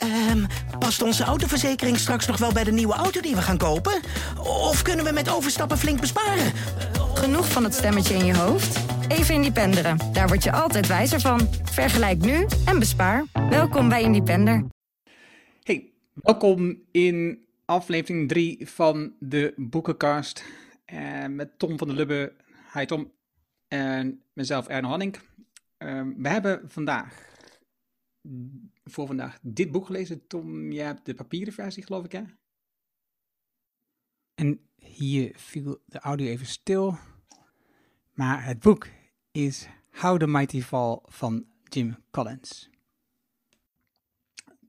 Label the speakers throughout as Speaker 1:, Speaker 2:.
Speaker 1: Ehm, past onze autoverzekering straks nog wel bij de nieuwe auto die we gaan kopen? Of kunnen we met overstappen flink besparen?
Speaker 2: Genoeg van het stemmetje in je hoofd? Even Independeren. Daar word je altijd wijzer van. Vergelijk nu en bespaar. Welkom bij Independer.
Speaker 3: Hey, welkom in aflevering 3 van de Boekencast. Uh, met Tom van der Lubbe. Hi Tom. En mezelf Erno Hanning. Uh, we hebben vandaag voor vandaag dit boek gelezen. Tom, jij hebt de papieren versie, geloof ik, hè? En hier viel de audio even stil. Maar het boek is How the Mighty Fall van Jim Collins.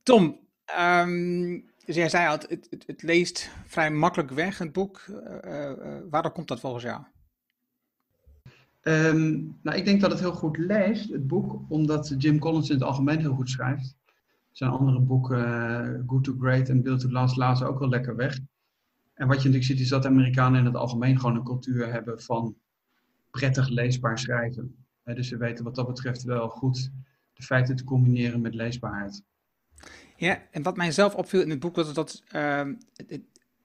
Speaker 3: Tom, um, jij zei al, het, het, het, leest vrij makkelijk weg, het boek. Uh, uh, waarom komt dat volgens jou?
Speaker 4: Um, nou, ik denk dat het heel goed leest, het boek, omdat Jim Collins in het algemeen heel goed schrijft. Zijn andere boeken, uh, Good to Great en Build to Last, lazen ook wel lekker weg. En wat je natuurlijk ziet, is dat Amerikanen in het algemeen gewoon een cultuur hebben van prettig leesbaar schrijven. dus ze weten wat dat betreft wel goed de feiten te combineren met leesbaarheid.
Speaker 3: Ja, en wat mij zelf opviel in het boek was dat uh, het,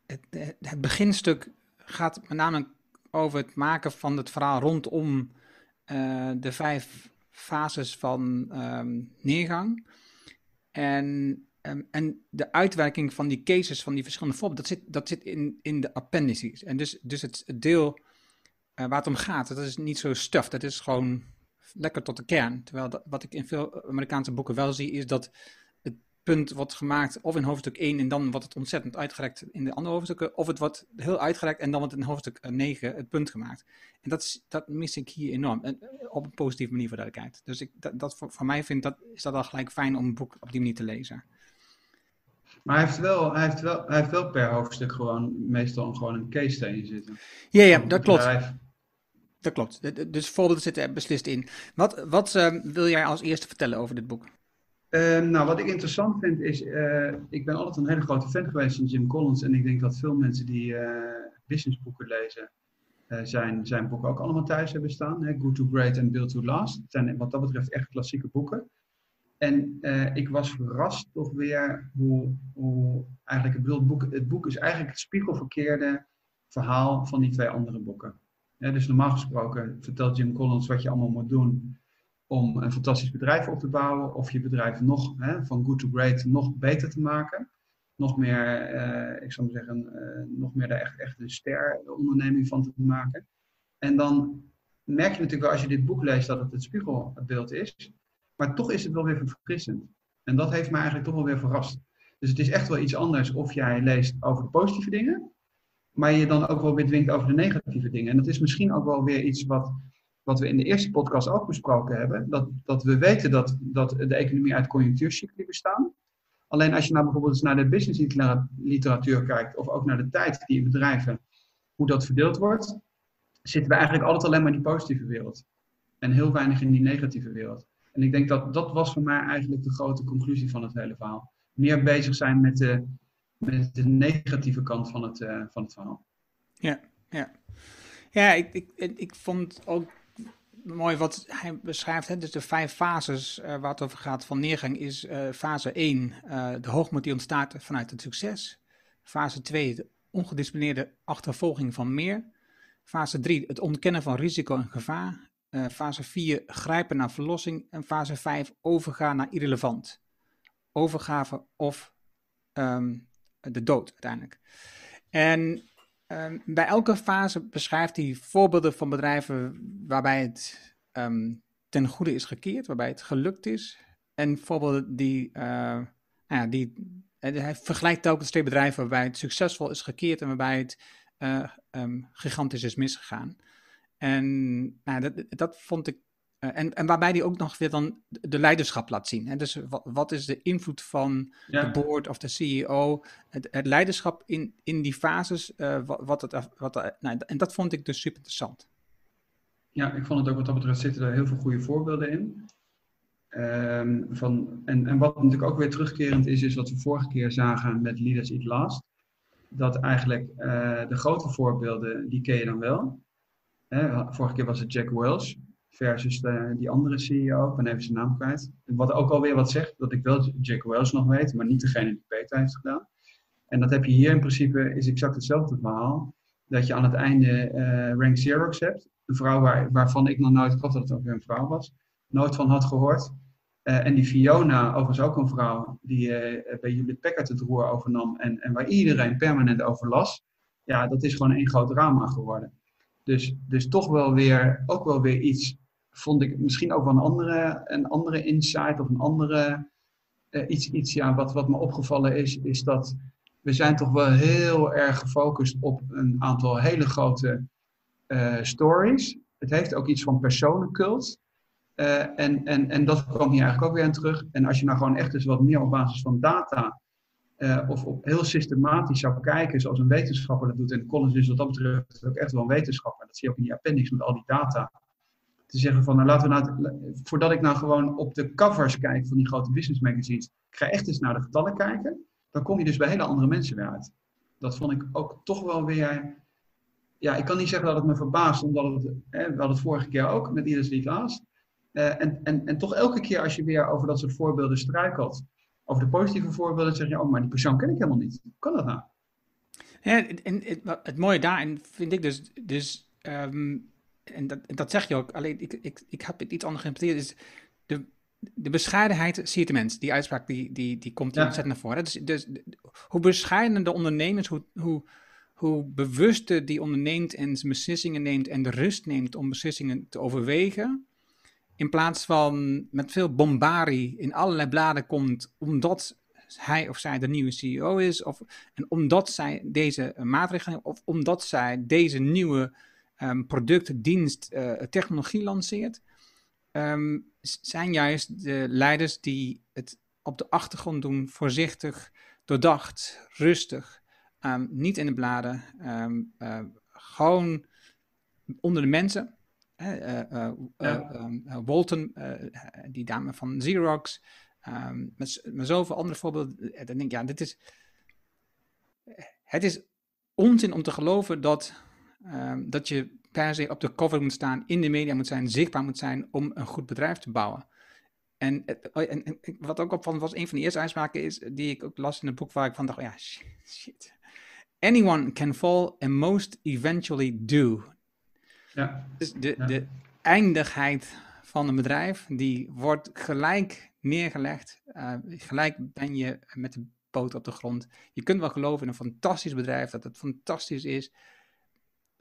Speaker 3: het, het, beginstuk gaat met name over het maken van het verhaal rondom uh, de vijf fases van um, neergang. En, um, en de uitwerking van die cases, van die verschillende voorbeelden, dat zit, dat zit in, in de appendices. En dus, dus het, deel uh, waar het om gaat, dat is niet zo stuff, dat is gewoon lekker tot de kern. Terwijl wat ik in veel Amerikaanse boeken wel zie, is dat punt wordt gemaakt, of in hoofdstuk 1 en dan wordt het ontzettend uitgerekt in de andere hoofdstukken, of het wordt heel uitgerekt en dan wordt in hoofdstuk 9 het punt gemaakt. En dat, is, dat mis ik hier enorm, en, op een positieve manier voor duidelijkheid. Dus ik, dat, dat voor, voor mij vind dat, is dat al gelijk fijn om een boek op die manier te lezen.
Speaker 4: Maar hij heeft wel, hij heeft wel, hij heeft wel per hoofdstuk gewoon meestal gewoon een case study zitten.
Speaker 3: Ja, ja, dat klopt. Dat klopt. Dus voorbeelden zitten er beslist in. Wat, wat uh, wil jij als eerste vertellen over dit boek?
Speaker 4: Uh, nou, wat ik interessant vind is, uh, ik ben altijd een hele grote fan geweest van Jim Collins. En ik denk dat veel mensen die uh, businessboeken lezen, zijn, zijn boeken ook allemaal thuis hebben staan. Hè? Good to Great en Build to Last. Het zijn wat dat betreft echt klassieke boeken. En ik was verrast toch weer hoe, hoe eigenlijk het boek, het boek is eigenlijk het spiegelverkeerde verhaal van die twee andere boeken. dus normaal gesproken vertelt Jim Collins wat je allemaal moet doen om een fantastisch bedrijf op te bouwen of je bedrijf nog hè, van good to great nog beter te maken. Nog meer, uh, ik zou maar zeggen, uh, nog meer daar echt, echt een ster onderneming van te maken. En dan merk je natuurlijk wel als je dit boek leest dat het het spiegelbeeld is. Maar toch is het wel weer verfrissend. En dat heeft mij eigenlijk toch wel weer verrast. Dus het is echt wel iets anders of jij leest over de positieve dingen, maar je dan ook wel weer dwingt over de negatieve dingen. En dat is misschien ook wel weer iets wat wat we in de eerste podcast ook besproken hebben, dat, dat we weten dat, dat de economie uit conjunctuurcycli bestaan. Alleen als je nou bijvoorbeeld eens naar de business literatuur kijkt, of ook naar de tijd die in bedrijven, hoe dat verdeeld wordt, zitten we eigenlijk altijd alleen maar in die positieve wereld. En heel weinig in die negatieve wereld. En ik denk dat dat was voor mij eigenlijk de grote conclusie van het hele verhaal. Meer bezig zijn met de, met de negatieve kant van het, uh, van het verhaal.
Speaker 3: Ja, ja. Ja, ik, ik, ik vond ook mooi wat hij beschrijft. Hè? Dus de vijf fases uh, waar het over gaat van neergang is uh, fase 1, uh, eh, de hoogmoed die ontstaat vanuit het succes. Fase 2, de ongedisciplineerde achtervolging van meer. Fase 3, het ontkennen van risico en gevaar. fase 4, grijpen naar verlossing. En fase 5, overgaan naar irrelevant. Overgave of um, de dood uiteindelijk. En Um, bij elke fase beschrijft hij voorbeelden van bedrijven waarbij het um, ten goede is gekeerd, waarbij het gelukt is. En voorbeelden die, uh, nou ja, die hij vergelijkt telkens twee bedrijven waarbij het succesvol is gekeerd en waarbij het uh, um, gigantisch is misgegaan. En nou, dat, dat vond ik eh, en, en waarbij die ook nog weer dan de leiderschap laat zien. Hè? Dus wat, wat, is de invloed van de board of de CEO? Het, het, leiderschap in, in die fases. Uh, wat, het, wat, nou, en dat vond ik dus super interessant.
Speaker 4: Ja, ik vond het ook wat dat betreft zitten er heel veel goede voorbeelden in. Um, van, en, en wat natuurlijk ook weer terugkerend is, is wat we vorige keer zagen met Leaders Eat Last. Dat eigenlijk uh, de grote voorbeelden, die ken je dan wel. vorige keer was het Jack Welch versus de, die andere CEO, ik ben even zijn naam kwijt. Wat ook alweer wat zegt, dat ik wel Jack Wells nog weet, maar niet degene die Peter heeft gedaan. En dat heb je hier in principe, is exact hetzelfde verhaal. Dat je aan het einde uh, Rank Xerox hebt. Een vrouw waar, waarvan ik nog nooit, ik dat het ook weer een vrouw was, nooit van had gehoord. Uh, en die Fiona, overigens ook een vrouw, die bij Hewlett Packard het roer overnam en, en waar iedereen permanent over las. Ja, dat is gewoon één groot drama geworden. Dus, dus toch wel weer, ook wel weer iets, vond ik misschien ook wel een andere, een andere insight of een andere, uh, iets, iets ja, wat, wat me opgevallen is, is dat we zijn toch wel heel erg gefocust op een aantal hele grote uh, stories. Het heeft ook iets van personencult. Uh, en, en, en dat kwam hier eigenlijk ook weer aan terug. En als je nou gewoon echt eens wat meer op basis van data of op heel systematisch zou kijken, zoals een wetenschapper dat doet. En Collins is wat dat betreft ook echt wel een wetenschapper. Dat zie je ook in die appendix met al die data. Te zeggen van, nou laten we nou, voordat ik nou gewoon op de covers kijk van die grote business magazines, ik ga echt eens naar de getallen kijken, dan kom je dus bij hele andere mensen weer uit. Dat vond ik ook toch wel weer, ja, ik kan niet zeggen dat het me verbaast, omdat het, hè, we hadden het vorige keer ook met Iris Livaas. Uh, en, en, en toch elke keer als je weer over dat soort voorbeelden struikelt, over de positieve voorbeelden, zeg je, oh, maar die persoon ken ik helemaal niet. Hoe kan dat nou?
Speaker 3: Ja, en het, het mooie daarin vind ik dus, dus um, en dat, dat zeg je ook, alleen ik, ik, ik heb het iets anders geïnterpreteerd, is de, de bescheidenheid zie je de mens. Die uitspraak die, die, die komt ja. ontzettend naar voren. Dus, dus hoe bescheiden de ondernemers, hoe, hoe, hoe bewuster die onderneemt en zijn beslissingen neemt en de rust neemt om beslissingen te overwegen, in plaats van met veel bombarie in allerlei bladen komt, omdat hij of zij de nieuwe CEO is, of en omdat zij deze maatregelen, of omdat zij deze nieuwe um, product, dienst, uh, technologie lanceert, um, zijn juist de leiders die het op de achtergrond doen, voorzichtig, doordacht, rustig, um, niet in de bladen, uh, gewoon onder de mensen. Uh, Walton, die dame van Xerox, um, met, met zoveel andere voorbeelden. Dan denk ik, ja, dit is. Het is onzin om te geloven dat, um, dat je per se op de cover moet staan, in de media moet zijn, zichtbaar moet zijn om een goed bedrijf te bouwen. En, en, en wat ook opvallend was, een van de eerste uitspraken is, die ik ook las in een boek waar ik van dacht, oh ja, shit, shit. Anyone can fall and most eventually do.
Speaker 4: Ja.
Speaker 3: Dus de, ja. de eindigheid van een bedrijf, die wordt gelijk neergelegd. Uh, gelijk ben je met de poot op de grond. Je kunt wel geloven in een fantastisch bedrijf, dat het fantastisch is.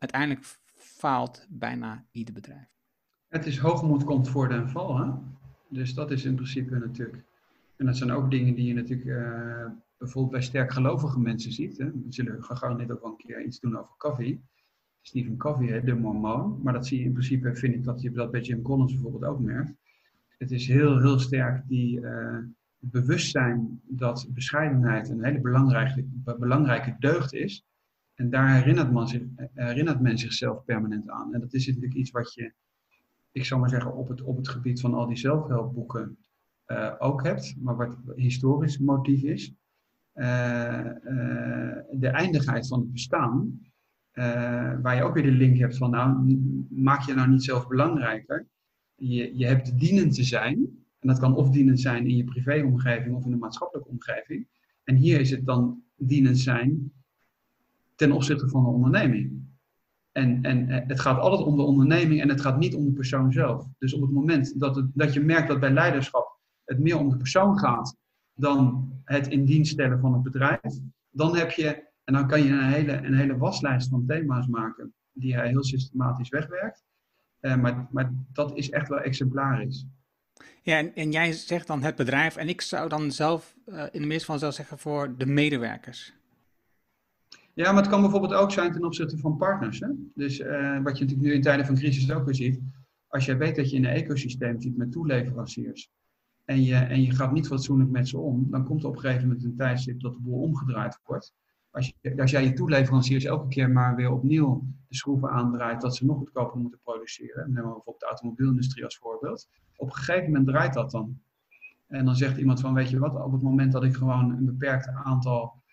Speaker 3: Uiteindelijk faalt bijna ieder bedrijf.
Speaker 4: Het is hoogmoed komt voor den val, hè? Dus dat is in principe natuurlijk. En dat zijn ook dingen die je natuurlijk uh, bijvoorbeeld bij sterk gelovige mensen ziet. Hè? We zullen gegarandeerd ook wel een keer iets doen over koffie. Stephen Covey, de mormoon. Maar dat zie je in principe, vind ik dat je dat bij Jim Collins bijvoorbeeld ook merkt. Het is heel, heel sterk die uh, bewustzijn dat bescheidenheid een hele belangrijke, belangrijke deugd is. En daar herinnert men, herinnert men zichzelf permanent aan. En dat is natuurlijk iets wat je, ik zou maar zeggen, op het, op het gebied van al die zelfhelpboeken uh, ook hebt, maar wat historisch motief is. Uh, uh, de eindigheid van het bestaan, waar je ook weer de link hebt van, nou, maak je nou niet zelf belangrijker. Je, je hebt dienend te zijn, en dat kan of dienend zijn in je privéomgeving of in de maatschappelijke omgeving. En hier is het dan dienend zijn ten opzichte van de onderneming. En, en het gaat altijd om de onderneming en het gaat niet om de persoon zelf. Dus op het moment dat, het, dat je merkt dat bij leiderschap het meer om de persoon gaat dan het in dienst stellen van het bedrijf, dan heb je, en dan kan je een hele, een hele waslijst van thema's maken die hij heel systematisch wegwerkt. Uh, maar, maar dat is echt wel exemplarisch.
Speaker 3: Ja, en, en, jij zegt dan het bedrijf, en ik zou dan zelf uh, in de meeste van zelf zeggen voor de medewerkers.
Speaker 4: Ja, maar het kan bijvoorbeeld ook zijn ten opzichte van partners. Hè? Dus uh, wat je natuurlijk nu in tijden van crisis ook weer ziet. Als jij weet dat je in een ecosysteem zit met toeleveranciers. En je, en je gaat niet fatsoenlijk met ze om. Dan komt er op een gegeven moment een tijdstip dat de boel omgedraaid wordt. Als, je, als jij je toeleveranciers elke keer maar weer opnieuw de schroeven aandraait. Dat ze nog goedkoper moeten produceren. Neem maar bijvoorbeeld de automobielindustrie als voorbeeld. Op een gegeven moment draait dat dan. En dan zegt iemand van, weet je wat, op het moment dat ik gewoon een beperkt aantal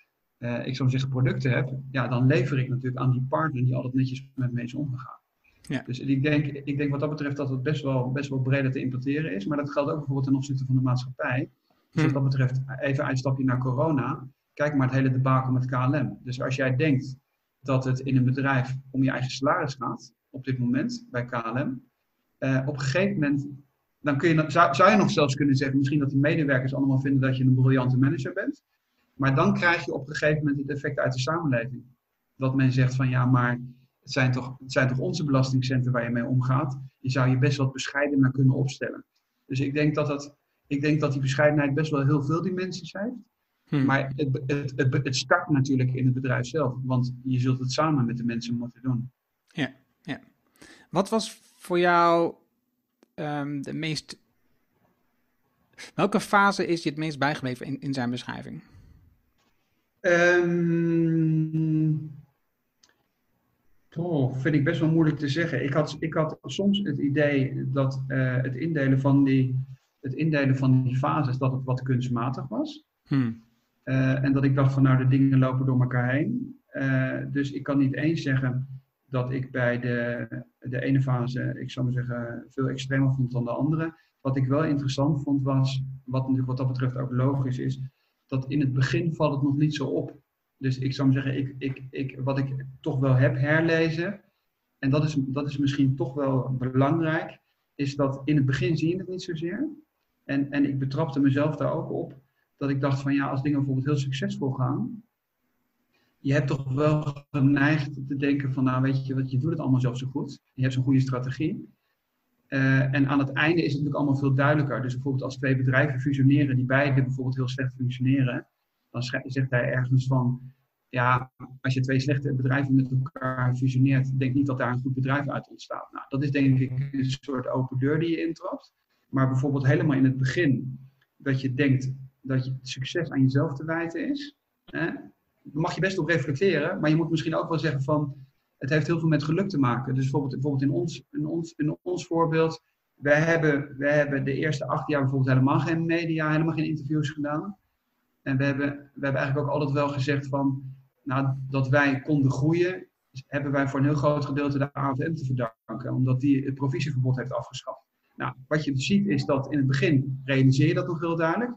Speaker 4: uh, ik zou zeggen producten heb, ja, dan lever ik natuurlijk aan die partner die altijd netjes met mensen omgegaan. Ja. Dus ik denk, ik denk wat dat betreft dat het best wel, best wel breder te importeren is. Maar dat geldt ook bijvoorbeeld ten opzichte van de maatschappij. Dus wat dat betreft, even uitstapje naar corona. Kijk maar het hele debakel met KLM. Dus als jij denkt dat het in een bedrijf om je eigen salaris gaat, op dit moment bij KLM, uh, op een gegeven moment, dan kun je, zou, zou je nog zelfs kunnen zeggen, misschien dat die medewerkers allemaal vinden dat je een briljante manager bent. Maar dan krijg je op een gegeven moment het effect uit de samenleving. Dat men zegt van ja, maar het zijn toch, het zijn toch onze belastingcenten waar je mee omgaat. Je zou je best wat bescheidener kunnen opstellen. Dus ik denk dat, dat, ik denk dat die bescheidenheid best wel heel veel dimensies heeft. Hmm. Maar het, het, het, het, start natuurlijk in het bedrijf zelf, want je zult het samen met de mensen moeten doen.
Speaker 3: Ja, ja. Wat was voor jou um, de meest. Welke fase is je het meest bijgebleven in, in zijn beschrijving?
Speaker 4: Um, oh, vind ik best wel moeilijk te zeggen. Ik had, ik had soms het idee dat uh, het, indelen van die, het indelen van die fases dat het wat kunstmatig was. Hmm. Uh, en dat ik dacht van nou, de dingen lopen door elkaar heen. Uh, dus ik kan niet eens zeggen dat ik bij de, de ene fase, ik zou maar zeggen, veel extremer vond dan de andere. Wat ik wel interessant vond was, wat natuurlijk wat dat betreft ook logisch is, dat in het begin valt het nog niet zo op. Dus ik zou zeggen, ik, ik, ik, wat ik toch wel heb herlezen, en dat is, dat is misschien toch wel belangrijk, is dat in het begin zie je het niet zozeer. En, en ik betrapte mezelf daar ook op, dat ik dacht van ja, als dingen bijvoorbeeld heel succesvol gaan, je hebt toch wel geneigd te denken van, nou weet je wat, je doet het allemaal zelf zo goed. Je hebt zo'n goede strategie. Uh, en aan het einde is het natuurlijk allemaal veel duidelijker. Dus bijvoorbeeld als twee bedrijven fusioneren, die beide bijvoorbeeld heel slecht functioneren, dan zegt hij ergens van, ja, als je twee slechte bedrijven met elkaar fusioneert, denk niet dat daar een goed bedrijf uit ontstaat. Nou, dat is denk ik een soort open deur die je intrapt. Maar bijvoorbeeld helemaal in het begin, dat je denkt dat je succes aan jezelf te wijten is. Hè? mag je best op reflecteren, maar je moet misschien ook wel zeggen van, het heeft heel veel met geluk te maken. Dus bijvoorbeeld, bijvoorbeeld in, ons, in, ons, in ons voorbeeld, wij hebben, hebben de eerste acht jaar bijvoorbeeld helemaal geen media, helemaal geen interviews gedaan. En we hebben, we hebben eigenlijk ook altijd wel gezegd van, nou, dat wij konden groeien, hebben wij voor een heel groot gedeelte de AFM te verdanken, omdat die het provisieverbod heeft afgeschaft. Nou, wat je ziet is dat in het begin realiseer je dat nog heel duidelijk.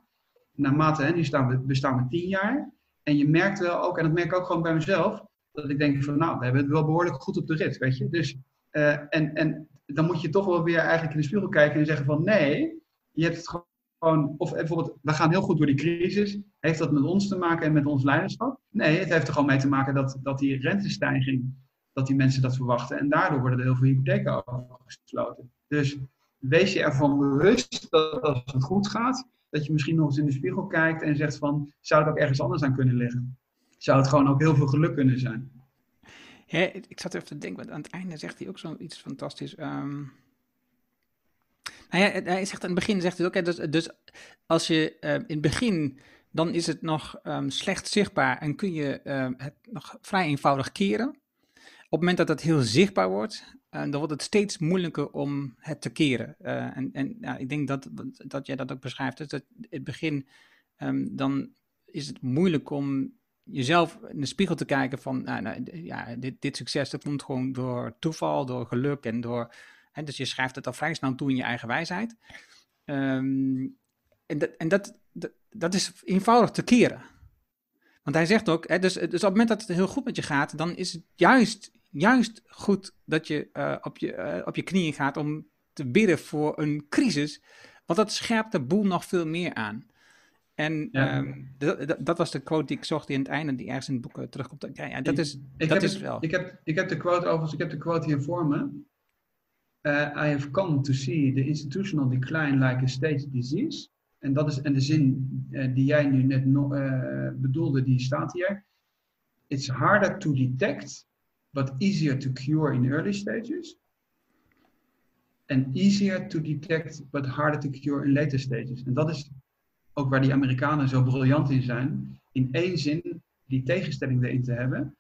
Speaker 4: Naarmate, hè, nu staan we, bestaan we tien jaar, en je merkt wel ook, en dat merk ik ook gewoon bij mezelf, dat ik denk van nou, we hebben het wel behoorlijk goed op de rit, weet je. Dus, uh, en, en dan moet je toch wel weer eigenlijk in de spiegel kijken en zeggen van nee, je hebt het gewoon, of bijvoorbeeld, we gaan heel goed door die crisis. Heeft dat met ons te maken en met ons leiderschap? Nee, het heeft er gewoon mee te maken dat, dat die rentestijging, dat die mensen dat verwachten. En daardoor worden er heel veel hypotheken afgesloten. Dus wees je ervan bewust dat als het goed gaat, dat je misschien nog eens in de spiegel kijkt en zegt van, zou het ook ergens anders aan kunnen liggen? Zou het gewoon ook heel veel geluk kunnen zijn?
Speaker 3: Ik zat even te denken, want aan het einde zegt hij ook zoiets fantastisch. Um... Nou ja, hij zegt aan het begin, zegt hij ook, dus, dus als je uh, in het begin, dan is het nog um, slecht zichtbaar en kun je het nog vrij eenvoudig keren. Op het moment dat het heel zichtbaar wordt, dan wordt het steeds moeilijker om het te keren. Uh, en en ik denk dat, dat jij dat ook beschrijft. Dus in het begin, dan is het moeilijk om jezelf in de spiegel te kijken van, nou, nou, ja, dit, dit succes dat komt gewoon door toeval, door geluk en door, hè, dus je schrijft het al vrij snel toe in je eigen wijsheid. Um, en dat, en dat, dat, is eenvoudig te keren. Want hij zegt ook, hè, dus, dus op het moment dat het heel goed met je gaat, dan is het juist juist goed dat je, uh, op, je uh, op je knieën gaat om te bidden voor een crisis. Want dat scherpt de boel nog veel meer aan. En ja. um, dat was de quote die ik zocht aan het einde, die ergens in het boek uh, terugkomt. Ja, ja, dat is, ik, dat is
Speaker 4: het,
Speaker 3: wel.
Speaker 4: Ik heb, ik heb de quote overigens, ik heb de quote hier voor me. Uh, I have come to see the institutional decline like a state disease. En dat is en de zin uh, die jij nu net no, bedoelde, die staat hier. It's harder to detect but easier to cure in early stages. And easier to detect, but harder to cure in later stages. En dat is ook waar die Amerikanen zo briljant in zijn. In één zin die tegenstelling erin te hebben.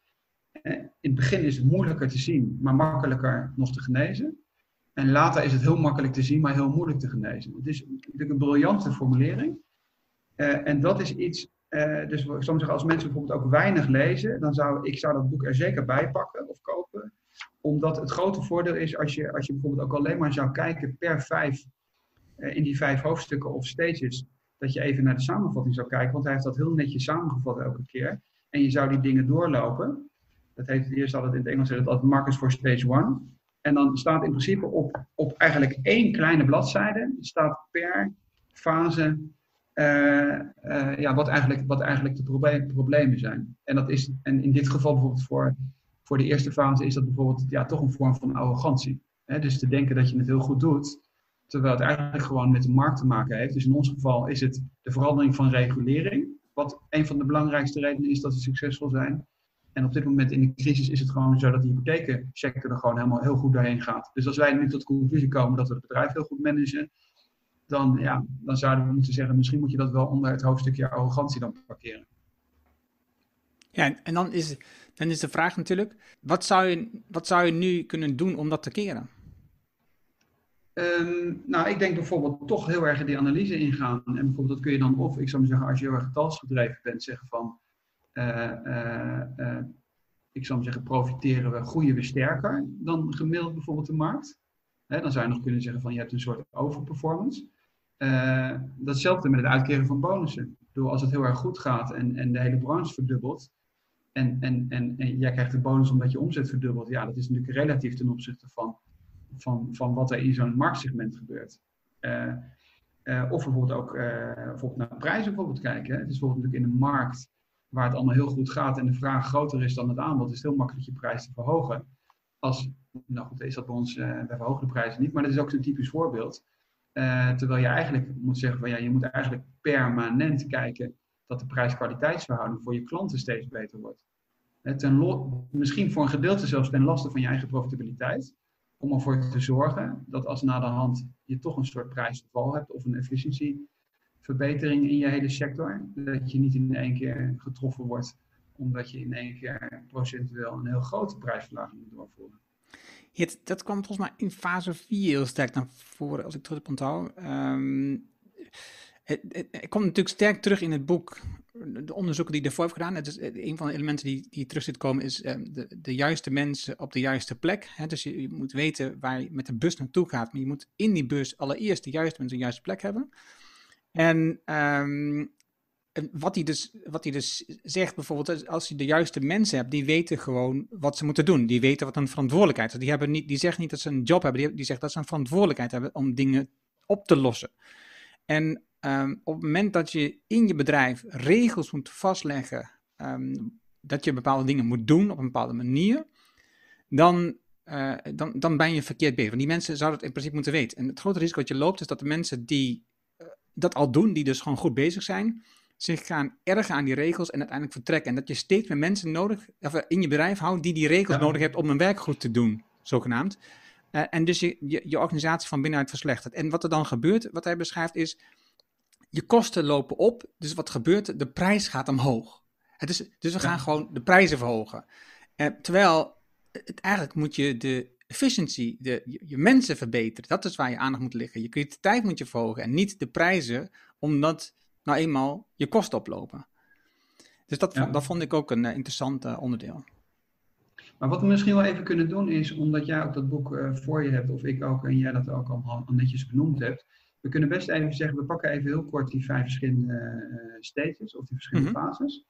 Speaker 4: Eh, in het begin is het moeilijker te zien, maar makkelijker nog te genezen. En later is het heel makkelijk te zien, maar heel moeilijk te genezen. Het is natuurlijk een briljante formulering. Uh, en dat is iets uh, dus zeggen, als mensen bijvoorbeeld ook weinig lezen, dan zou ik zou dat boek er zeker bij pakken of kopen. omdat het grote voordeel is als je, als je bijvoorbeeld ook alleen maar zou kijken per vijf, in die vijf hoofdstukken of stages, dat je even naar de samenvatting zou kijken, want hij heeft dat heel netjes samengevat elke keer. En je zou die dingen doorlopen. Dat heet eerst altijd in het Engels dat markers voor stage one. En dan staat in principe op, op eigenlijk één kleine bladzijde, staat per fase uh, uh, ja, wat, eigenlijk, wat eigenlijk de problemen zijn. En, dat is, en in dit geval bijvoorbeeld voor, voor de eerste fase is dat bijvoorbeeld ja, toch een vorm van arrogantie. Dus te denken dat je het heel goed doet, terwijl het eigenlijk gewoon met de markt te maken heeft. Dus in ons geval is het de verandering van regulering, wat een van de belangrijkste redenen is dat we succesvol zijn. En op dit moment in de crisis is het gewoon zo dat de hypothekensector er gewoon helemaal heel goed doorheen gaat. Dus als wij nu tot de conclusie komen dat we het bedrijf heel goed managen, dan, ja, dan zouden we moeten zeggen, misschien moet je dat wel onder het hoofdstukje arrogantie dan parkeren.
Speaker 3: Ja, en dan is, dan is de vraag natuurlijk, wat zou, je, wat zou je nu kunnen doen om dat te keren?
Speaker 4: Um, nou, ik denk bijvoorbeeld toch heel erg die analyse ingaan. En bijvoorbeeld dat kun je dan of, ik zou maar zeggen, als je heel erg getalsgedreven bent, zeggen van, uh, uh, uh, ik zou maar zeggen, profiteren we, groeien we sterker dan gemiddeld bijvoorbeeld de markt. Dan zou je nog kunnen zeggen van, je hebt een soort overperformance. datzelfde met het uitkeren van bonussen. Door als het heel erg goed gaat en, en de hele branche verdubbelt, en, en, en, en jij krijgt de bonus omdat je omzet verdubbelt, ja, dat is natuurlijk relatief ten opzichte van van, van wat er in zo'n marktsegment gebeurt. Uh, uh, of bijvoorbeeld ook uh, bijvoorbeeld naar prijzen bijvoorbeeld kijken. Het is bijvoorbeeld natuurlijk in een markt waar het allemaal heel goed gaat en de vraag groter is dan het aanbod, is het heel makkelijk je prijs te verhogen. Als, nou goed, is dat bij ons, wij verhogen de prijzen niet, maar dat is ook zo'n typisch voorbeeld. terwijl je eigenlijk moet zeggen van ja, je moet eigenlijk permanent kijken dat de prijs-kwaliteitsverhouding voor je klanten steeds beter wordt. Misschien voor een gedeelte zelfs ten laste van je eigen profitabiliteit om ervoor te zorgen dat als na de hand je toch een soort prijsverval hebt of een efficiëntieverbetering in je hele sector, dat je niet in één keer getroffen wordt omdat je in één keer procentueel een heel grote prijsverlaging moet doorvoeren.
Speaker 3: Dat kwam volgens mij in fase 4 heel sterk naar voren, als ik terug op onthoud. Um, het, het, komt natuurlijk sterk terug in het boek de onderzoeken die ervoor heb gedaan, het is, eh, een van de elementen die, die terug zit komen, is um, de, de juiste mensen op de juiste plek. Hè? Dus je, je, moet weten waar je met de bus naartoe gaat, maar je moet in die bus allereerst de juiste mensen op de juiste plek hebben. En, en wat, hij dus, wat hij dus zegt bijvoorbeeld, als je de juiste mensen hebt, die weten gewoon wat ze moeten doen. Die weten wat hun verantwoordelijkheid is. Die, hebben niet, die zeggen niet dat ze een job hebben, die, die zeggen dat ze een verantwoordelijkheid hebben om dingen op te lossen. En Um, op het moment dat je in je bedrijf regels moet vastleggen, um, dat je bepaalde dingen moet doen op een bepaalde manier, dan, uh, dan, dan ben je verkeerd bezig. Want die mensen zouden het in principe moeten weten. En het grote risico dat je loopt is dat de mensen die uh, dat al doen, die dus gewoon goed bezig zijn, zich gaan ergen aan die regels en uiteindelijk vertrekken. En dat je steeds meer mensen nodig, of eh, in je bedrijf houdt die die regels ja. nodig hebt om hun werk goed te doen, zogenaamd. Uh, en dus je, je, je organisatie van binnenuit verslechtert. En wat er dan gebeurt, wat hij beschrijft, is je kosten lopen op, dus wat gebeurt? De prijs gaat omhoog. Het is, dus we gaan gewoon de prijzen verhogen. Eh, terwijl, het, eigenlijk moet je de efficiency, de, je, je, mensen verbeteren. Dat is waar je aandacht moet liggen. Je kwaliteit moet je verhogen en niet de prijzen, omdat nou eenmaal je kosten oplopen. Dus dat, ja. dat vond ik ook een uh, interessant uh, onderdeel.
Speaker 4: Maar wat we misschien wel even kunnen doen is, omdat jij ook dat boek uh, voor je hebt, of ik ook, en jij dat ook al, al netjes benoemd hebt, we kunnen best even zeggen, we pakken even heel kort die vijf verschillende uh, stages of die verschillende mm -hmm. fases.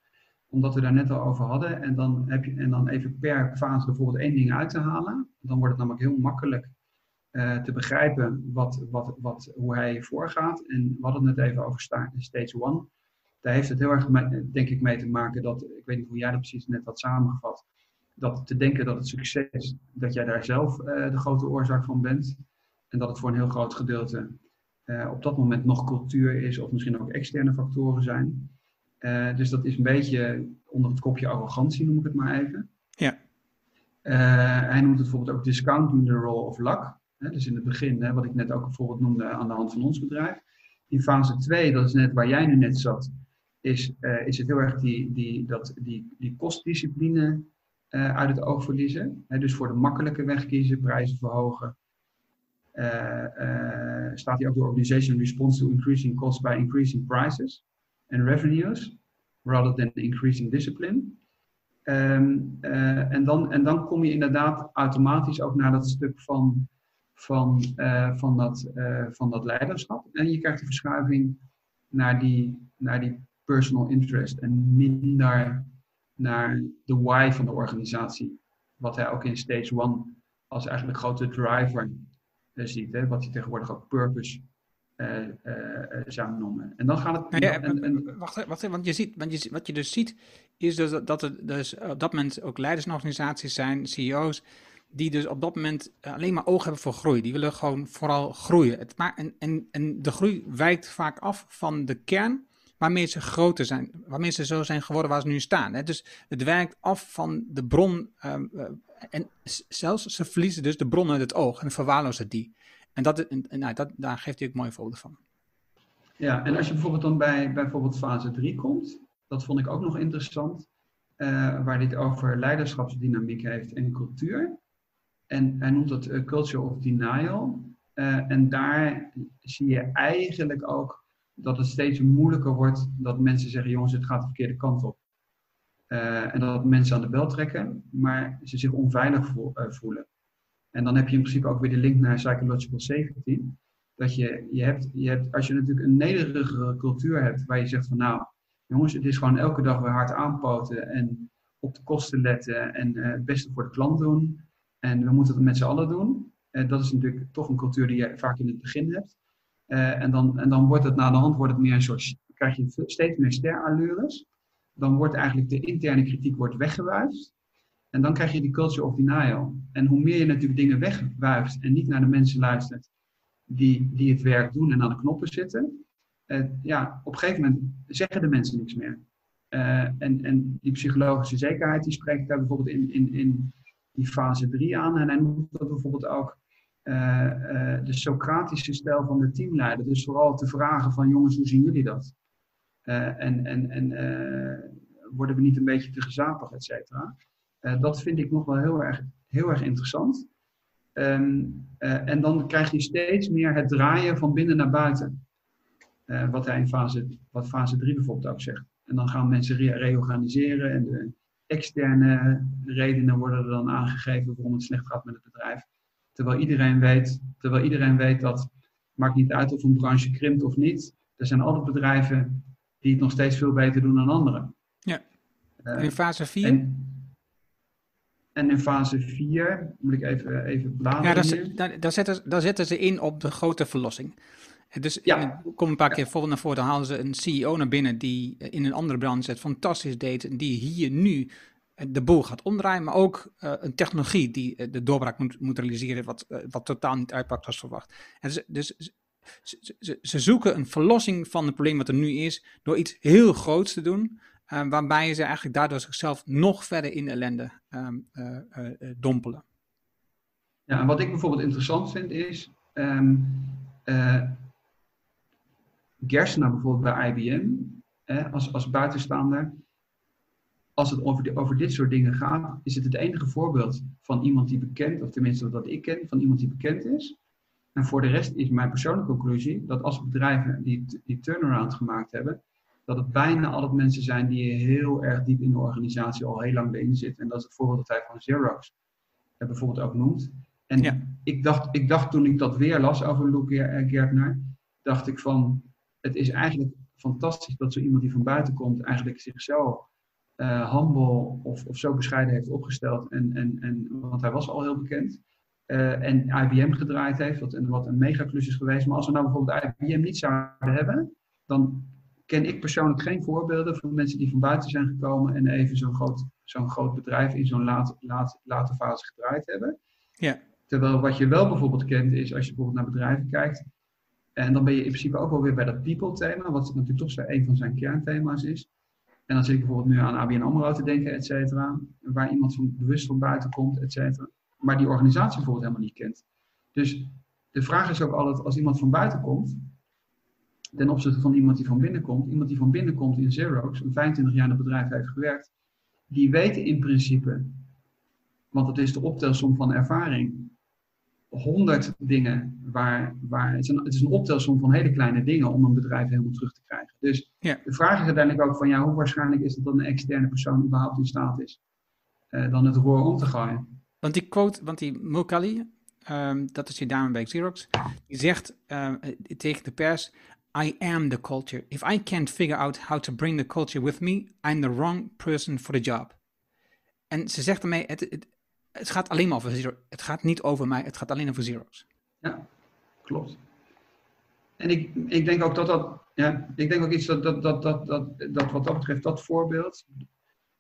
Speaker 4: Omdat we daar net al over hadden. En dan, heb je, en dan even per fase bijvoorbeeld één ding uit te halen. Dan wordt het namelijk heel makkelijk uh, te begrijpen wat, wat, wat, hoe hij voorgaat. En we hadden het net even over stage one. Daar heeft het heel erg, mee, denk ik, mee te maken dat, ik weet niet hoe jij dat precies net had samengevat, dat te denken dat het succes, dat jij daar zelf uh, de grote oorzaak van bent. En dat het voor een heel groot gedeelte uh, op dat moment nog cultuur is of misschien ook externe factoren zijn. Uh, dus dat is een beetje onder het kopje arrogantie, noem ik het maar even.
Speaker 3: Ja.
Speaker 4: Uh, hij noemt het bijvoorbeeld ook discounting the role of luck. Hè, dus in het begin, hè, wat ik net ook bijvoorbeeld noemde aan de hand van ons bedrijf. In fase 2, dat is net waar jij nu net zat, is, is het heel erg die, die, dat, die, die kostdiscipline uit het oog verliezen. Hè, dus voor de makkelijke weg kiezen, prijzen verhogen, staat hier ook de organization responds to increasing costs by increasing prices and revenues rather than increasing discipline. Eh, en, dan, en dan kom je inderdaad automatisch ook naar dat stuk van, van, eh, van, dat, eh, van dat leiderschap. En je krijgt de verschuiving naar die, naar die personal interest en minder naar de why van de organisatie. Wat hij ook in stage one als eigenlijk grote driver ziet. Hè? Wat hij tegenwoordig ook purpose uh, zou noemen. En dan gaat het.
Speaker 3: Ja, en, en, wacht, wacht, want je ziet, want je, wat je dus ziet, is dus dat er dus op dat moment ook leidersorganisaties zijn, CEO's, die dus op dat moment alleen maar oog hebben voor groei. Die willen gewoon vooral groeien. Het, maar, en, en, en de groei wijkt vaak af van de kern waarmee ze groter zijn, waarmee ze zo zijn geworden waar ze nu staan. Hè? Dus het wijkt af van de bron um, uh, en zelfs ze verliezen dus de bron uit het oog en verwaarlozen die. En, dat, nou, dat, daar geeft hij ook mooie voorbeelden van.
Speaker 4: Ja, en als je bijvoorbeeld dan bij bijvoorbeeld fase 3 komt, dat vond ik ook nog interessant, uh, waar dit over leiderschapsdynamiek heeft en cultuur. En hij noemt dat uh, culture of denial. En daar zie je eigenlijk ook dat het steeds moeilijker wordt dat mensen zeggen, jongens, het gaat de verkeerde kant op. en dat mensen aan de bel trekken, maar ze zich onveilig voelen. En dan heb je in principe ook weer de link naar psychological safety. Dat je, je, hebt, je hebt, als je natuurlijk een nederigere cultuur hebt, waar je zegt van nou, jongens, het is gewoon elke dag weer hard aanpoten en op de kosten letten en uh, het beste voor de klant doen. En we moeten het met z'n allen doen. Uh, dat is natuurlijk toch een cultuur die je vaak in het begin hebt. Uh, en, dan, en dan wordt het na de hand wordt het meer een soort, krijg je steeds meer sterallures. Dan wordt eigenlijk de interne kritiek wordt weggewuifd. En dan krijg je die culture of denial. En hoe meer je natuurlijk dingen wegwuift en niet naar de mensen luistert die, die het werk doen en aan de knoppen zitten, uh, ja, op een gegeven moment zeggen de mensen niks meer. Uh, en, en die psychologische zekerheid, die spreekt daar bijvoorbeeld in, in, in die fase 3 aan. En hij noemt dat bijvoorbeeld ook de Socratische stijl van de teamleider. Dus vooral te vragen van jongens, hoe zien jullie dat? en en, en worden we niet een beetje te gezapig, et cetera? Dat vind ik nog wel heel erg, heel erg interessant. Uh, en dan krijg je steeds meer het draaien van binnen naar buiten. Wat hij in fase, wat fase 3 bijvoorbeeld ook zegt. En dan gaan mensen re reorganiseren en de externe redenen worden er dan aangegeven waarom het slecht gaat met het bedrijf. Terwijl iedereen weet, terwijl iedereen weet dat, maakt niet uit of een branche krimpt of niet. Er zijn altijd bedrijven die het nog steeds veel beter doen dan anderen.
Speaker 3: Ja. in fase 4?
Speaker 4: En in fase 4, moet ik even, even bladeren.
Speaker 3: Ja, daar, daar, zetten, daar zetten ze in op de grote verlossing. Dus ja. kom een paar keer ja. naar voren, dan halen ze een CEO naar binnen die in een andere branche het fantastisch deed. En die hier nu de boel gaat omdraaien, maar ook uh, een technologie die de doorbraak moet, moet realiseren, wat, uh, wat totaal niet uitpakt als verwacht. En dus, ze, ze, zoeken een verlossing van het probleem wat er nu is, door iets heel groots te doen. Waarbij ze eigenlijk daardoor zichzelf nog verder in ellende uh, dompelen.
Speaker 4: Ja, en wat ik bijvoorbeeld interessant vind is. Um, bijvoorbeeld bij IBM, als, als buitenstaander. Als het over, de, over dit soort dingen gaat, is het het enige voorbeeld van iemand die bekend, of tenminste dat ik ken, van iemand die bekend is. En voor de rest is mijn persoonlijke conclusie dat als bedrijven die, die turnaround gemaakt hebben, dat het bijna altijd mensen zijn die heel erg diep in de organisatie al heel lang erin zitten. En dat is het voorbeeld dat hij van Xerox bijvoorbeeld ook noemt. En ja. ik, dacht, ik dacht toen ik dat weer las over Luke Gertner, dacht ik van, het is eigenlijk fantastisch dat zo iemand die van buiten komt eigenlijk zich zo uh, humble of, of zo bescheiden heeft opgesteld. En, en, en, want hij was al heel bekend. Uh, en IBM gedraaid heeft, wat, wat een megaklus is geweest. Maar als we nou bijvoorbeeld IBM niet zouden hebben, dan ken ik persoonlijk geen voorbeelden van mensen die van buiten zijn gekomen en even zo'n groot, zo'n groot bedrijf in zo'n late, late, late fase gedraaid hebben.
Speaker 3: Ja.
Speaker 4: Terwijl wat je wel bijvoorbeeld kent is als je bijvoorbeeld naar bedrijven kijkt. En dan ben je in principe ook wel weer bij dat people thema, wat natuurlijk toch zo een van zijn kernthema's is. En dan zit ik bijvoorbeeld nu aan ABN AMRO te denken, et cetera. Waar iemand van, bewust van buiten komt, et cetera. Maar die organisatie bijvoorbeeld helemaal niet kent. Dus de vraag is ook altijd, als iemand van buiten komt, ten opzichte van iemand die van binnen komt. Iemand die van binnen komt in Xerox, een 25 jaar in het bedrijf heeft gewerkt, die weten in principe, want het is de optelsom van ervaring, 100 dingen waar, waar het is een optelsom van hele kleine dingen om een bedrijf helemaal terug te krijgen. Dus
Speaker 3: ja.
Speaker 4: de vraag is uiteindelijk ook van ja, hoe waarschijnlijk is het dat een externe persoon überhaupt in staat is dan het roer om te gooien.
Speaker 3: Want die quote, want die Mulkali, um, dat is die dame bij Xerox, die zegt uh, tegen de pers, I am the culture. If I can't figure out how to bring the culture with me, I'm the wrong person for the job. En ze zegt ermee, het, het, het gaat alleen maar over Xerox. Het gaat niet over mij, het gaat alleen over Xerox.
Speaker 4: Ja, klopt. En ik, ik denk ook dat dat, ja, ik denk ook iets dat, dat, dat, dat, dat, dat wat dat betreft, dat voorbeeld,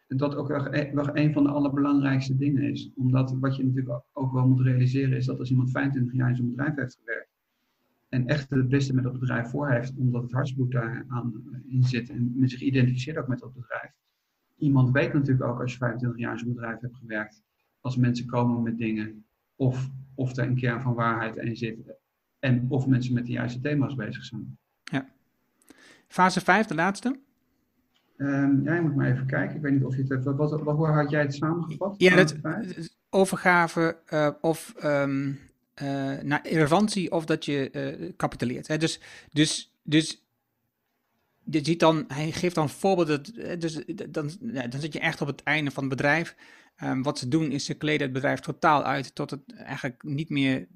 Speaker 4: dat ook wel, wel een van de allerbelangrijkste dingen is. Omdat wat je natuurlijk ook wel moet realiseren is dat als iemand 25 jaar in zo'n bedrijf heeft gewerkt en echt het beste met dat bedrijf voor heeft, omdat het hartsbloed daar aan in zit en men zich identificeert ook met dat bedrijf. Iemand weet natuurlijk ook als je 25 jaar in zo'n bedrijf hebt gewerkt, als mensen komen met dingen, of, of er een kern van waarheid in zit, en of mensen met de juiste thema's bezig zijn.
Speaker 3: Ja. Fase 5, de laatste?
Speaker 4: Um, ja, je moet maar even kijken. Ik weet niet of je het hebt. Wat, wat, hoe had jij het samengevat?
Speaker 3: Ja, dat, overgave uh, of um, uh, naar relevantie of dat je uh, capitaleert. Hè? Dus, dus, dus je ziet dan, hij geeft dan voorbeelden. Dus dan, dan zit je echt op het einde van het bedrijf. Um, wat ze doen is ze kleden het bedrijf totaal uit tot het eigenlijk niet meer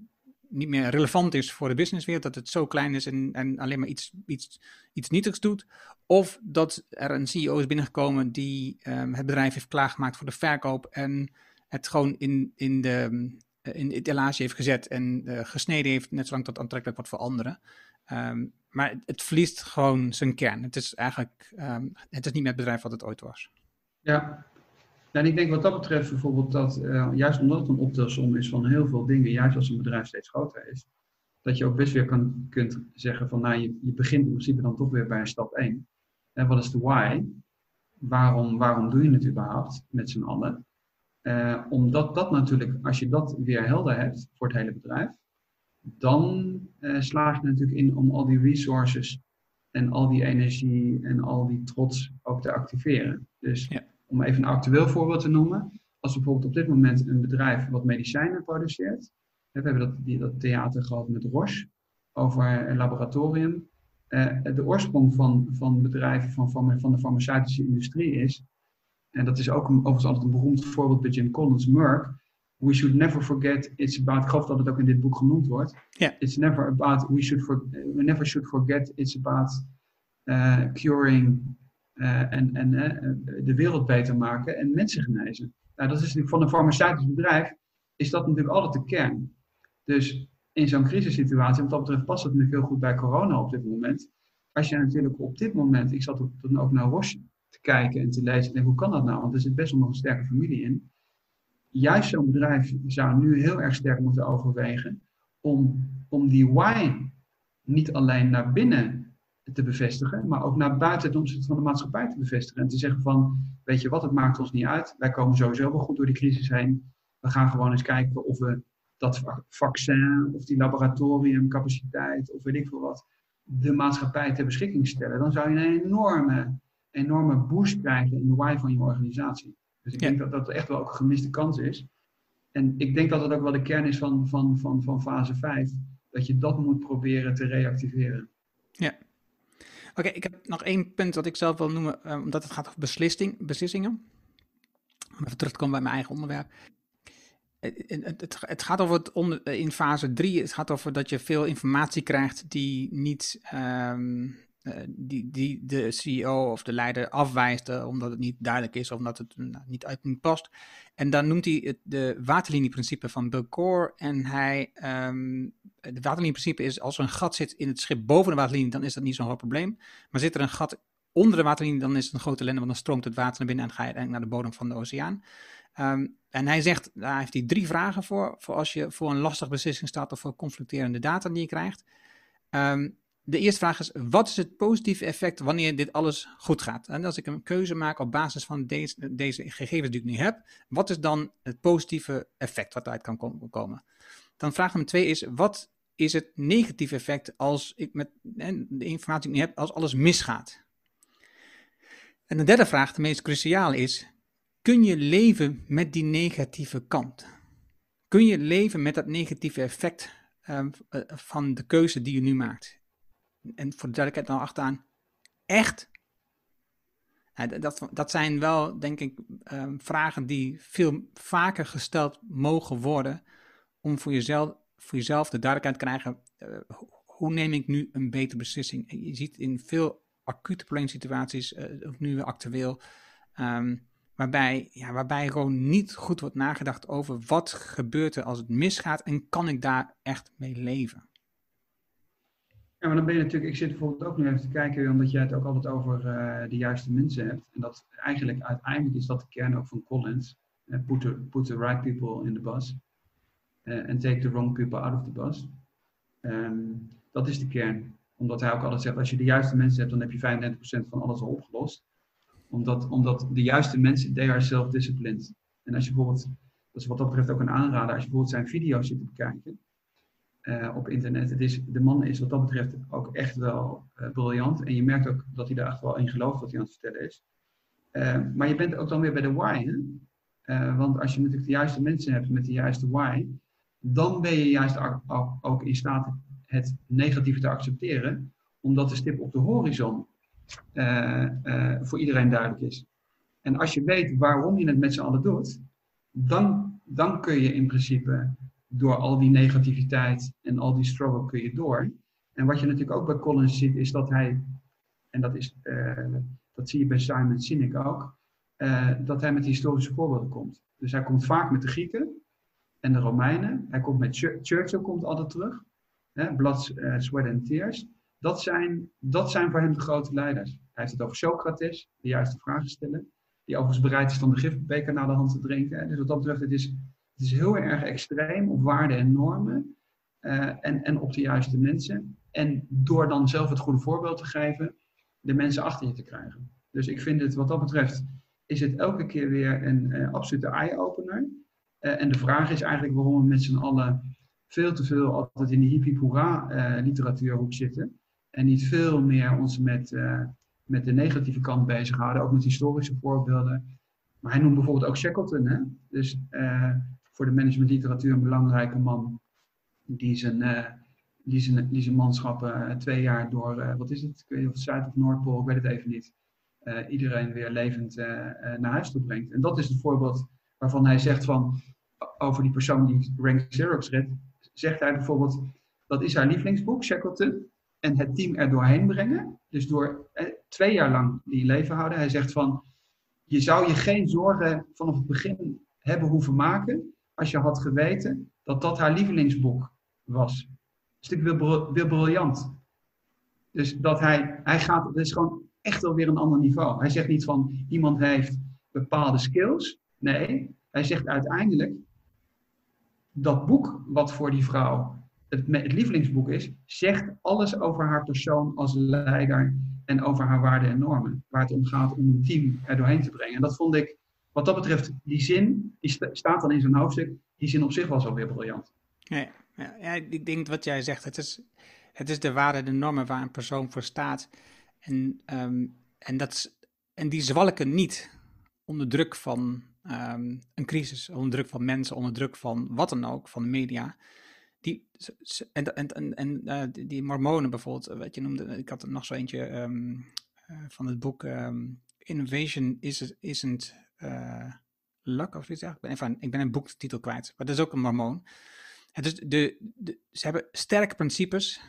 Speaker 3: niet meer relevant is voor de businesswereld, dat het zo klein is en, en alleen maar iets, iets, iets nietigs doet. Of dat er een CEO is binnengekomen die um, het bedrijf heeft klaargemaakt voor de verkoop en het gewoon in, in, de, in het etalage heeft gezet en uh, gesneden heeft, net zolang dat aantrekkelijk wordt voor anderen. Um, maar het verliest gewoon zijn kern. Het is eigenlijk, um, het is niet meer het bedrijf wat het ooit was.
Speaker 4: Ja, en ik denk wat dat betreft bijvoorbeeld dat, uh, juist omdat het een optelsom is van heel veel dingen, juist als een bedrijf steeds groter is, dat je ook best weer kan, kunt zeggen van, nou, je, je begint in principe dan toch weer bij stap 1. En wat is de why? Waarom, waarom doe je het überhaupt met z'n allen? Uh, omdat dat natuurlijk, als je dat weer helder hebt voor het hele bedrijf, dan uh, slaag je natuurlijk in om al die resources en al die energie en al die trots ook te activeren. Dus ja om even een actueel voorbeeld te noemen. Als bijvoorbeeld op dit moment een bedrijf wat medicijnen produceert. We hebben dat, die, dat theater gehad met Roche over een laboratorium. Uh, de oorsprong van, van bedrijven van, van, van de farmaceutische industrie is, en dat is ook een, overigens altijd een beroemd voorbeeld bij Jim Collins, Merck. We should never forget, it's about, ik geloof dat het ook in dit boek genoemd wordt.
Speaker 3: Yeah.
Speaker 4: It's never about, we, should for, we never should forget, it's about uh, curing uh, en, en uh, de wereld beter maken en mensen genezen. Nou, dat is van een farmaceutisch bedrijf, is dat natuurlijk altijd de kern. Dus in zo'n crisissituatie, wat dat betreft past het natuurlijk heel goed bij corona op dit moment. Als je natuurlijk op dit moment, ik zat dan ook naar Roche te kijken en te lezen, en denk, hoe kan dat nou? Want er zit best wel nog een sterke familie in. Juist zo'n bedrijf zou nu heel erg sterk moeten overwegen om, om die why niet alleen naar binnen te bevestigen, maar ook naar buiten ten opzichte van de maatschappij te bevestigen. En te zeggen van, weet je wat, het maakt ons niet uit. Wij komen sowieso wel goed door die crisis heen. We gaan gewoon eens kijken of we dat vaccin of die laboratoriumcapaciteit of weet ik veel wat, de maatschappij ter beschikking stellen. Dan zou je een enorme, enorme boost krijgen in de why van je organisatie. Dus ik denk dat dat echt wel ook een gemiste kans is. En ik denk dat het ook wel de kern is van, van, van, van fase 5. Dat je dat moet proberen te reactiveren.
Speaker 3: Oké, ik heb nog één punt wat ik zelf wil noemen, uh, omdat het gaat over beslissing, beslissingen. Om even terug te komen bij mijn eigen onderwerp. Het, het, het gaat over het onder, eh, in fase 3, het gaat over dat je veel informatie krijgt die niet uh, die, die de CEO of de leider afwijst uh, omdat het niet duidelijk is of omdat het nou, niet uit past. En dan noemt hij het de waterlinieprincipe van Bill Core. En hij, um, de waterlinieprincipe is als er een gat zit in het schip boven de waterlinie, dan is dat niet zo'n groot probleem. Maar zit er een gat onder de waterlinie, dan is het een grote ellende, want dan stroomt het water naar binnen en ga je naar de bodem van de oceaan. Um, en hij zegt, daar heeft hij drie vragen voor, voor als je voor een lastige beslissing staat of voor conflicterende data die je krijgt. Um, de eerste vraag is, wat is het positieve effect wanneer dit alles goed gaat? En als ik een keuze maak op basis van deze, deze gegevens die ik nu heb, wat is dan het positieve effect wat eruit kan komen? Dan vraag nummer twee is, wat is het negatieve effect als ik met de informatie die ik nu heb, als alles misgaat? En de derde vraag, de meest cruciale is, kun je leven met die negatieve kant? Kun je leven met dat negatieve effect um, van de keuze die je nu maakt? En voor de duidelijkheid dan achteraan, echt. dat, dat zijn wel, denk ik, ehm, vragen die veel vaker gesteld mogen worden om voor jezelf, voor jezelf de duidelijkheid te krijgen, uh, hoe neem ik nu een betere beslissing? Je ziet in veel acute probleemsituaties, uh, ook nu actueel, ehm, waarbij, ja, waarbij gewoon niet goed wordt nagedacht over wat gebeurt er als het misgaat en kan ik daar echt mee leven?
Speaker 4: Ja, maar dan ben je natuurlijk, ik zit bijvoorbeeld ook nu even te kijken, omdat jij het ook altijd over uh, de juiste mensen hebt. En dat eigenlijk uiteindelijk is dat de kern ook van Collins. Uh, put, the, right people in the bus. Uh, and take the wrong people out of the bus. Um, dat is de kern. Omdat hij ook altijd zegt, als je de juiste mensen hebt, dan heb je 35% van alles al opgelost. Omdat, omdat de juiste mensen, they are self-disciplined. En als je bijvoorbeeld, dat is wat dat betreft ook een aanrader, als je bijvoorbeeld zijn video's zit te bekijken uh, op internet. De man is wat dat betreft ook echt wel uh, briljant. En je merkt ook dat hij daar echt wel in gelooft wat hij aan het vertellen is. Uh, maar je bent ook dan weer bij de why. Want als je natuurlijk de juiste mensen hebt met de juiste why, dan ben je juist ook in staat het negatieve te accepteren, omdat de stip op de horizon voor iedereen duidelijk is. En als je weet waarom je het met z'n allen doet, dan, dan kun je in principe door al die negativiteit en al die struggle kun je door. En wat je natuurlijk ook bij Collins ziet, is dat hij, en dat, is, uh, dat zie je bij Simon Sinek ook, uh, dat hij met historische voorbeelden komt. Dus hij komt vaak met de Grieken en de Romeinen. Hij komt met Ch Churchill komt altijd terug. Hè, Blood, uh, Sweat and Tears. Dat zijn, dat zijn voor hem de grote leiders. Hij heeft het over Socrates, de juiste vragen stellen. Die overigens bereid is om de gifbeker naar de hand te drinken. Dus wat dat betreft, het is het is heel erg extreem op waarden en normen uh, en, en op de juiste mensen. En door dan zelf het goede voorbeeld te geven, de mensen achter je te krijgen. Dus ik vind het wat dat betreft, is het elke keer weer een uh, absolute eye-opener. Uh, en de vraag is eigenlijk waarom we met z'n allen veel te veel altijd in de hippie hoera literatuurhoek zitten. En niet veel meer ons met, met de negatieve kant bezighouden, ook met historische voorbeelden. Maar hij noemt bijvoorbeeld ook Shackleton. Hè? Dus voor de managementliteratuur een belangrijke man. Die zijn, uh, die zijn, die zijn manschappen uh, twee jaar door, uh, wat is het? Ik weet of het Zuid- of Noordpool, ik weet het even niet. iedereen weer levend naar huis toe brengt. En dat is het voorbeeld waarvan hij zegt van, over die persoon die Rank Xerox redt, zegt hij bijvoorbeeld, dat is haar lievelingsboek, Shackleton. En het team er doorheen brengen. Dus door twee jaar lang die leven houden. Hij zegt van, je zou je geen zorgen vanaf het begin hebben hoeven maken als je had geweten dat dat haar lievelingsboek was. Dat is natuurlijk weer, briljant. Dus dat hij, hij gaat, het is gewoon echt wel weer een ander niveau. Hij zegt niet van iemand heeft bepaalde skills. Nee, hij zegt uiteindelijk dat boek wat voor die vrouw het, het lievelingsboek is, zegt alles over haar persoon als leider en over haar waarden en normen. Waar het om gaat om een team er doorheen te brengen. En dat vond ik wat dat betreft, die zin, die staat dan in zo'n hoofdstuk, die zin op zich was alweer briljant.
Speaker 3: Ja, ja, ja, ik denk wat jij zegt, het is, het is de waarde, de normen waar een persoon voor staat. En, um, en, dat, en die zwalken niet onder druk van um, een crisis, onder druk van mensen, onder druk van wat dan ook, van de media. Die, en en, en, en uh, die mormonen bijvoorbeeld, wat je noemde, ik had er nog zo eentje um, uh, van het boek Innovation is, isn't uh, Luck of iets. Ik ben, even, ik ben een boektitel kwijt, maar dat is ook een mormoon. Het is de, ze hebben sterke principes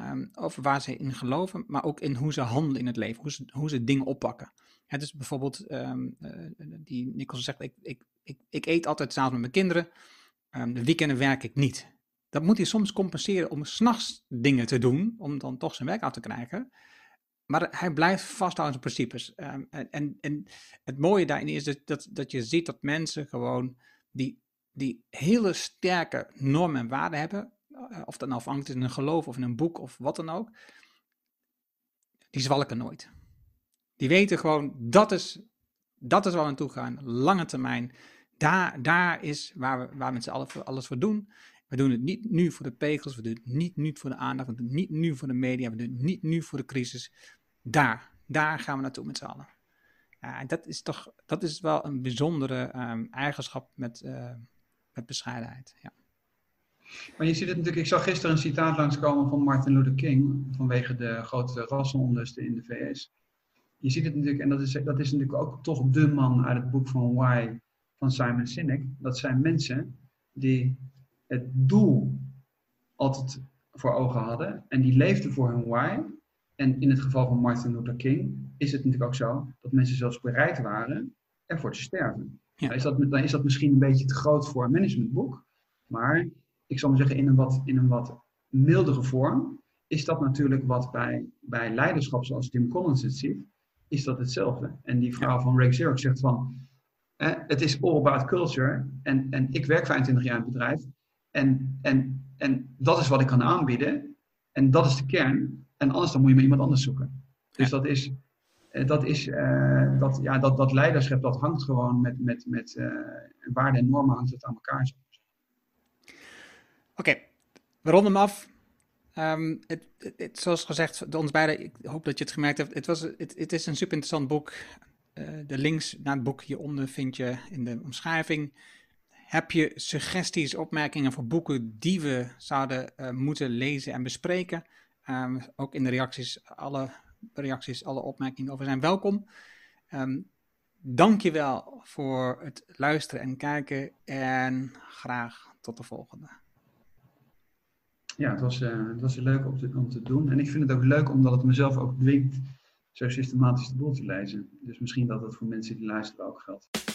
Speaker 3: um, over waar ze in geloven, maar ook in hoe ze handelen in het leven, hoe ze, hoe ze dingen oppakken. Het is bijvoorbeeld, um, die Nichols zegt, ik, ik, ik, ik eet altijd s'avonds met mijn kinderen, um, de weekenden werk ik niet. Dat moet hij soms compenseren om s'nachts dingen te doen, om dan toch zijn werk af te krijgen. Maar hij blijft vasthouden aan zijn principes. Um, en, en, het mooie daarin is dat, dat, dat je ziet dat mensen gewoon die, die hele sterke normen en waarden hebben, uh, of dat nou is in een geloof of in een boek of wat dan ook, die zwalken nooit. Die weten gewoon, dat is, dat is waar we naartoe gaan, lange termijn. Daar, daar is waar we, waar we met z'n allen alles voor doen. We doen het niet nu voor de pegels, we doen het niet nu voor de aandacht, we doen het niet nu voor de media, we doen het niet nu voor de crisis. Daar, daar gaan we naartoe met z'n allen. Dat is toch, dat is wel een bijzondere um, eigenschap met, uh, met bescheidenheid. Ja.
Speaker 4: Maar je ziet het natuurlijk, ik zag gisteren een citaat langskomen van Martin Luther King vanwege de grote rassenonlusten in de VS. je ziet het natuurlijk, en dat is, dat is natuurlijk ook toch de man uit het boek van Why van Simon Sinek. Dat zijn mensen die het doel altijd voor ogen hadden en die leefden voor hun why. En in het geval van Martin Luther King is het natuurlijk ook zo dat mensen zelfs bereid waren ervoor te sterven. Ja. Dan, is dat, dan is dat misschien een beetje te groot voor een managementboek. Maar ik zal maar zeggen, in een wat, in een wat mildere vorm is dat natuurlijk wat bij, bij leiderschap zoals Tim Collins het ziet, is dat hetzelfde. En die vrouw van Ray Xerox zegt van, het is all about culture. En, en ik werk 25 jaar in het bedrijf. En, en, en dat is wat ik kan aanbieden. En dat is de kern. En anders dan moet je met iemand anders zoeken. Dus dat is, eh, dat, is uh, dat, ja, dat, dat leiderschap, dat hangt gewoon met, met, met uh, waarden en normen hangt het aan elkaar.
Speaker 3: Oké, we ronden hem af. Um, het, het, zoals gezegd, ons beiden, ik hoop dat je het gemerkt hebt. Het, was, het, het is een super interessant boek. Uh, de links naar het boek hieronder vind je in de omschrijving. Heb je suggesties, opmerkingen voor boeken die we zouden moeten lezen en bespreken? Um, ook in de reacties, alle reacties, alle opmerkingen over zijn welkom. Um, Dank je wel voor het luisteren en kijken en graag tot de volgende
Speaker 4: ja, het was, uh, het was leuk om te, te doen. En ik vind het ook leuk omdat het mezelf ook dwingt zo systematisch de boel te lezen. Dus misschien dat het voor mensen die luisteren ook geldt.